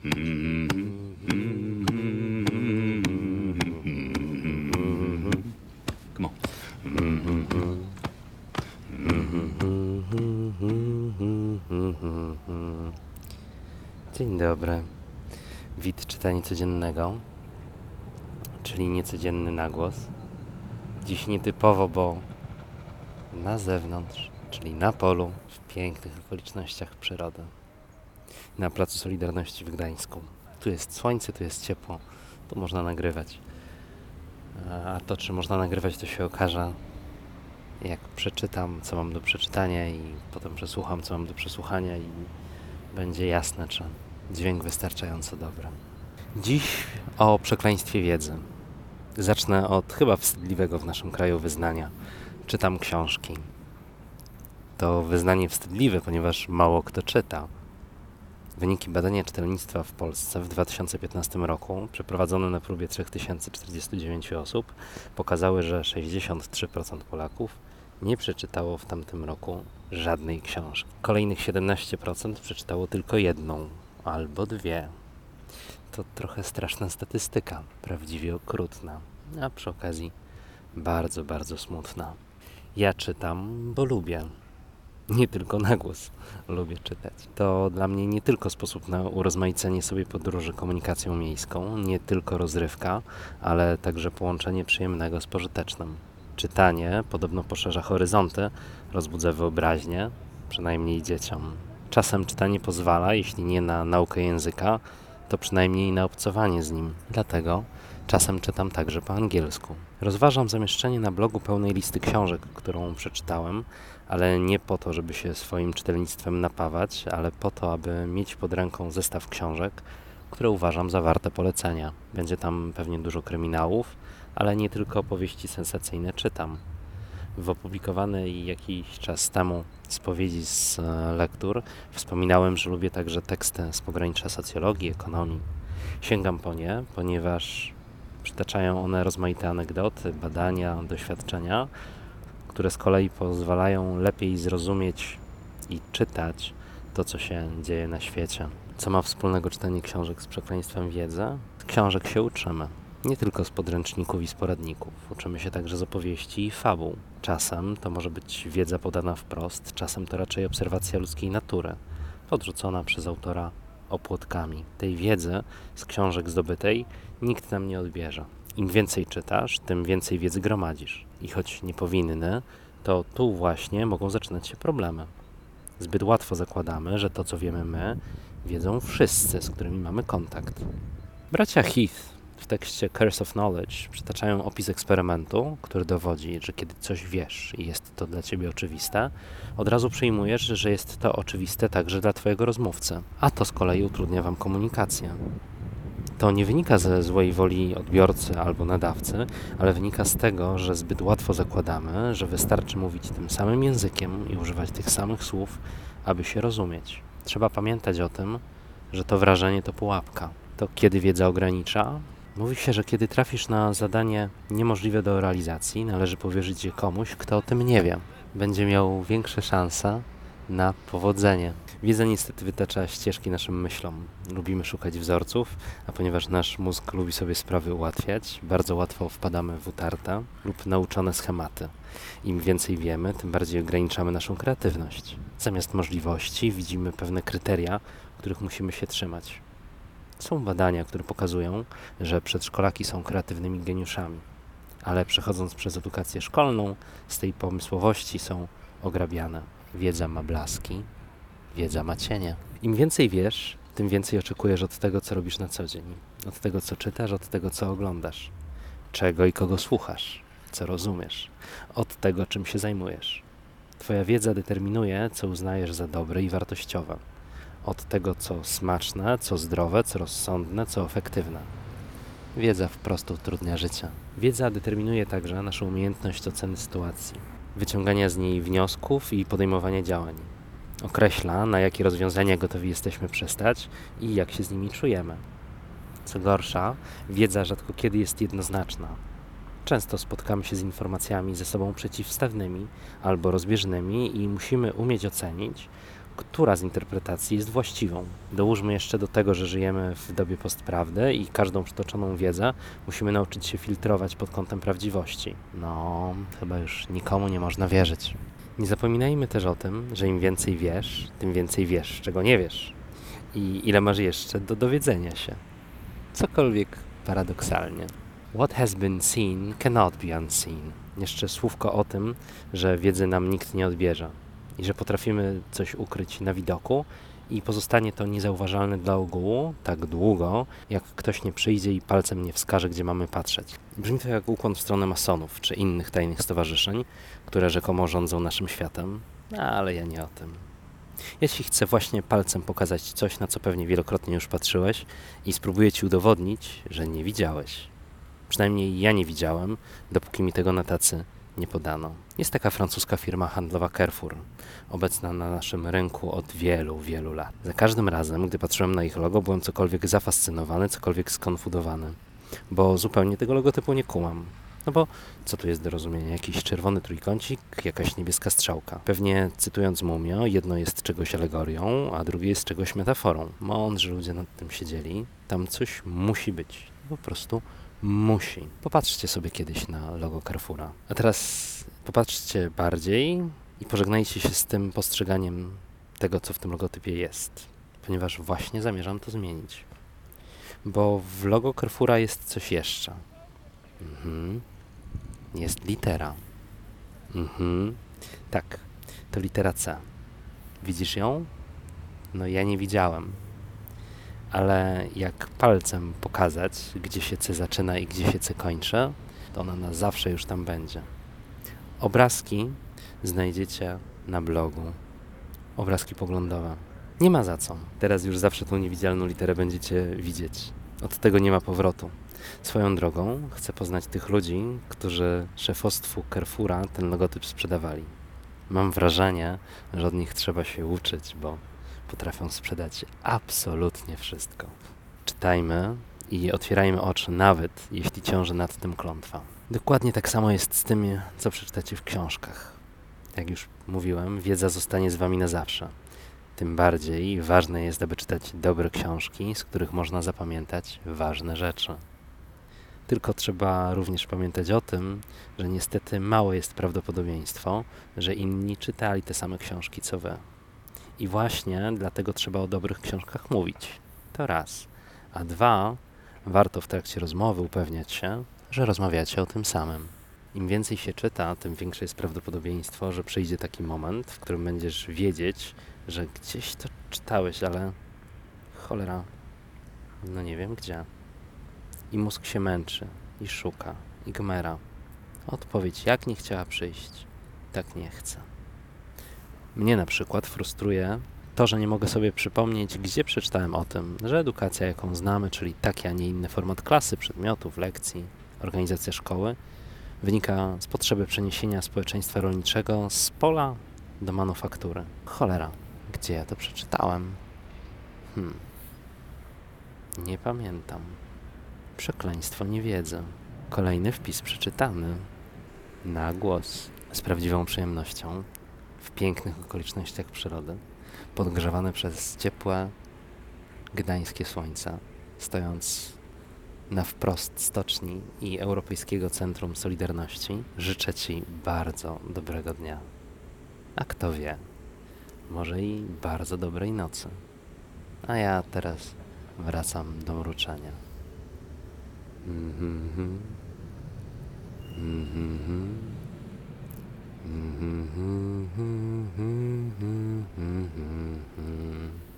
Come on. Dzień dobry. Wid czytania codziennego, czyli niecodzienny nagłos. Dziś nietypowo, bo na zewnątrz, czyli na polu, w pięknych okolicznościach przyrody. Na Placu Solidarności w Gdańsku. Tu jest słońce, tu jest ciepło, tu można nagrywać. A to, czy można nagrywać, to się okaże, jak przeczytam, co mam do przeczytania i potem przesłucham, co mam do przesłuchania i będzie jasne, czy dźwięk wystarczająco dobry. Dziś o przekleństwie wiedzy. Zacznę od chyba wstydliwego w naszym kraju wyznania. Czytam książki. To wyznanie wstydliwe, ponieważ mało kto czyta. Wyniki badania czytelnictwa w Polsce w 2015 roku, przeprowadzone na próbie 3049 osób, pokazały, że 63% Polaków nie przeczytało w tamtym roku żadnej książki. Kolejnych 17% przeczytało tylko jedną albo dwie. To trochę straszna statystyka, prawdziwie okrutna, a przy okazji bardzo, bardzo smutna. Ja czytam, bo lubię. Nie tylko na głos lubię czytać. To dla mnie nie tylko sposób na urozmaicenie sobie podróży komunikacją miejską, nie tylko rozrywka, ale także połączenie przyjemnego z pożytecznym. Czytanie podobno poszerza horyzonty, rozbudza wyobraźnię, przynajmniej dzieciom. Czasem czytanie pozwala, jeśli nie na naukę języka, to przynajmniej na obcowanie z nim. Dlatego czasem czytam także po angielsku. Rozważam zamieszczenie na blogu pełnej listy książek, którą przeczytałem, ale nie po to, żeby się swoim czytelnictwem napawać, ale po to, aby mieć pod ręką zestaw książek, które uważam za warte polecenia. Będzie tam pewnie dużo kryminałów, ale nie tylko opowieści sensacyjne czytam. W opublikowanej jakiś czas temu spowiedzi z e, lektur wspominałem, że lubię także teksty z pogranicza socjologii, ekonomii. Sięgam po nie, ponieważ przytaczają one rozmaite anegdoty, badania, doświadczenia, które z kolei pozwalają lepiej zrozumieć i czytać to, co się dzieje na świecie. Co ma wspólnego czytanie książek z przekleństwem wiedzy? Z książek się uczymy. Nie tylko z podręczników i z poradników. Uczymy się także z opowieści i fabuł. Czasem to może być wiedza podana wprost, czasem to raczej obserwacja ludzkiej natury, podrzucona przez autora opłotkami. Tej wiedzy z książek zdobytej nikt nam nie odbierze. Im więcej czytasz, tym więcej wiedzy gromadzisz. I choć nie powinny, to tu właśnie mogą zaczynać się problemy. Zbyt łatwo zakładamy, że to, co wiemy my, wiedzą wszyscy, z którymi mamy kontakt. Bracia Heath w tekście Curse of Knowledge przytaczają opis eksperymentu, który dowodzi, że kiedy coś wiesz i jest to dla ciebie oczywiste, od razu przyjmujesz, że jest to oczywiste także dla twojego rozmówcy, a to z kolei utrudnia wam komunikację. To nie wynika ze złej woli odbiorcy albo nadawcy, ale wynika z tego, że zbyt łatwo zakładamy, że wystarczy mówić tym samym językiem i używać tych samych słów, aby się rozumieć. Trzeba pamiętać o tym, że to wrażenie to pułapka. To kiedy wiedza ogranicza? Mówi się, że kiedy trafisz na zadanie niemożliwe do realizacji, należy powierzyć je komuś, kto o tym nie wie. Będzie miał większe szanse na powodzenie. Wiedza niestety wytacza ścieżki naszym myślom. Lubimy szukać wzorców, a ponieważ nasz mózg lubi sobie sprawy ułatwiać, bardzo łatwo wpadamy w utarte lub nauczone schematy. Im więcej wiemy, tym bardziej ograniczamy naszą kreatywność. Zamiast możliwości widzimy pewne kryteria, których musimy się trzymać. Są badania, które pokazują, że przedszkolaki są kreatywnymi geniuszami, ale przechodząc przez edukację szkolną, z tej pomysłowości są ograbiane. Wiedza ma blaski, wiedza ma cienie. Im więcej wiesz, tym więcej oczekujesz od tego, co robisz na co dzień, od tego, co czytasz, od tego, co oglądasz, czego i kogo słuchasz, co rozumiesz, od tego, czym się zajmujesz. Twoja wiedza determinuje, co uznajesz za dobre i wartościowe od tego, co smaczne, co zdrowe, co rozsądne, co efektywne. Wiedza wprost utrudnia życie. Wiedza determinuje także naszą umiejętność oceny sytuacji, wyciągania z niej wniosków i podejmowania działań. Określa, na jakie rozwiązania gotowi jesteśmy przestać i jak się z nimi czujemy. Co gorsza, wiedza rzadko kiedy jest jednoznaczna. Często spotkamy się z informacjami ze sobą przeciwstawnymi albo rozbieżnymi i musimy umieć ocenić, która z interpretacji jest właściwą. Dołóżmy jeszcze do tego, że żyjemy w dobie postprawdy i każdą przytoczoną wiedzę musimy nauczyć się filtrować pod kątem prawdziwości. No, chyba już nikomu nie można wierzyć. Nie zapominajmy też o tym, że im więcej wiesz, tym więcej wiesz, czego nie wiesz. I ile masz jeszcze do dowiedzenia się. Cokolwiek paradoksalnie. What has been seen cannot be unseen. Jeszcze słówko o tym, że wiedzy nam nikt nie odbierze i że potrafimy coś ukryć na widoku i pozostanie to niezauważalne dla ogółu tak długo, jak ktoś nie przyjdzie i palcem nie wskaże, gdzie mamy patrzeć. Brzmi to jak ukłon w stronę masonów czy innych tajnych stowarzyszeń, które rzekomo rządzą naszym światem, ale ja nie o tym. Jeśli chcę właśnie palcem pokazać coś, na co pewnie wielokrotnie już patrzyłeś i spróbuję ci udowodnić, że nie widziałeś. Przynajmniej ja nie widziałem, dopóki mi tego na tacy nie podano. Jest taka francuska firma handlowa Carrefour, obecna na naszym rynku od wielu, wielu lat. Za każdym razem, gdy patrzyłem na ich logo, byłem cokolwiek zafascynowany, cokolwiek skonfudowany, bo zupełnie tego logotypu nie kumam. No bo co tu jest do rozumienia? Jakiś czerwony trójkącik, jakaś niebieska strzałka. Pewnie cytując Mumio, jedno jest czegoś alegorią, a drugie jest czegoś metaforą. Mądrzy ludzie nad tym siedzieli. Tam coś musi być. Po prostu musi. Popatrzcie sobie kiedyś na logo Carrefoura. A teraz popatrzcie bardziej i pożegnajcie się z tym postrzeganiem tego, co w tym logotypie jest. Ponieważ właśnie zamierzam to zmienić. Bo w logo Carrefoura jest coś jeszcze. Mhm. Jest litera. Mhm. Tak, to litera C. Widzisz ją? No ja nie widziałem. Ale jak palcem pokazać, gdzie się C zaczyna i gdzie się C kończy, to ona na zawsze już tam będzie. Obrazki znajdziecie na blogu. Obrazki poglądowe. Nie ma za co. Teraz już zawsze tą niewidzialną literę będziecie widzieć. Od tego nie ma powrotu. Swoją drogą chcę poznać tych ludzi, którzy szefostwu Carrefoura ten logotyp sprzedawali. Mam wrażenie, że od nich trzeba się uczyć, bo potrafią sprzedać absolutnie wszystko. Czytajmy i otwierajmy oczy, nawet jeśli ciąży nad tym klątwa. Dokładnie tak samo jest z tym, co przeczytacie w książkach. Jak już mówiłem, wiedza zostanie z wami na zawsze. Tym bardziej ważne jest, aby czytać dobre książki, z których można zapamiętać ważne rzeczy. Tylko trzeba również pamiętać o tym, że niestety małe jest prawdopodobieństwo, że inni czytali te same książki co wy. I właśnie dlatego trzeba o dobrych książkach mówić. To raz. A dwa, warto w trakcie rozmowy upewniać się, że rozmawiacie o tym samym. Im więcej się czyta, tym większe jest prawdopodobieństwo, że przyjdzie taki moment, w którym będziesz wiedzieć, że gdzieś to czytałeś, ale cholera, no nie wiem gdzie. I mózg się męczy, i szuka, i gmera. Odpowiedź jak nie chciała przyjść, tak nie chce. Mnie na przykład frustruje to, że nie mogę sobie przypomnieć, gdzie przeczytałem o tym, że edukacja, jaką znamy, czyli taki, a nie inny format klasy, przedmiotów, lekcji, organizacja szkoły, wynika z potrzeby przeniesienia społeczeństwa rolniczego z pola do manufaktury. Cholera, gdzie ja to przeczytałem? Hmm. Nie pamiętam. Przekleństwo niewiedzy. Kolejny wpis przeczytany. Na głos. Z prawdziwą przyjemnością. Pięknych okolicznościach przyrody. Podgrzewane przez ciepłe, gdańskie słońce. Stojąc na wprost stoczni i Europejskiego Centrum Solidarności, życzę Ci bardzo dobrego dnia. A kto wie, może i bardzo dobrej nocy. A ja teraz wracam do mruczenia. Mhm. Mhm. Mm-hmm. mm-hmm. mm-hmm. mm-hmm.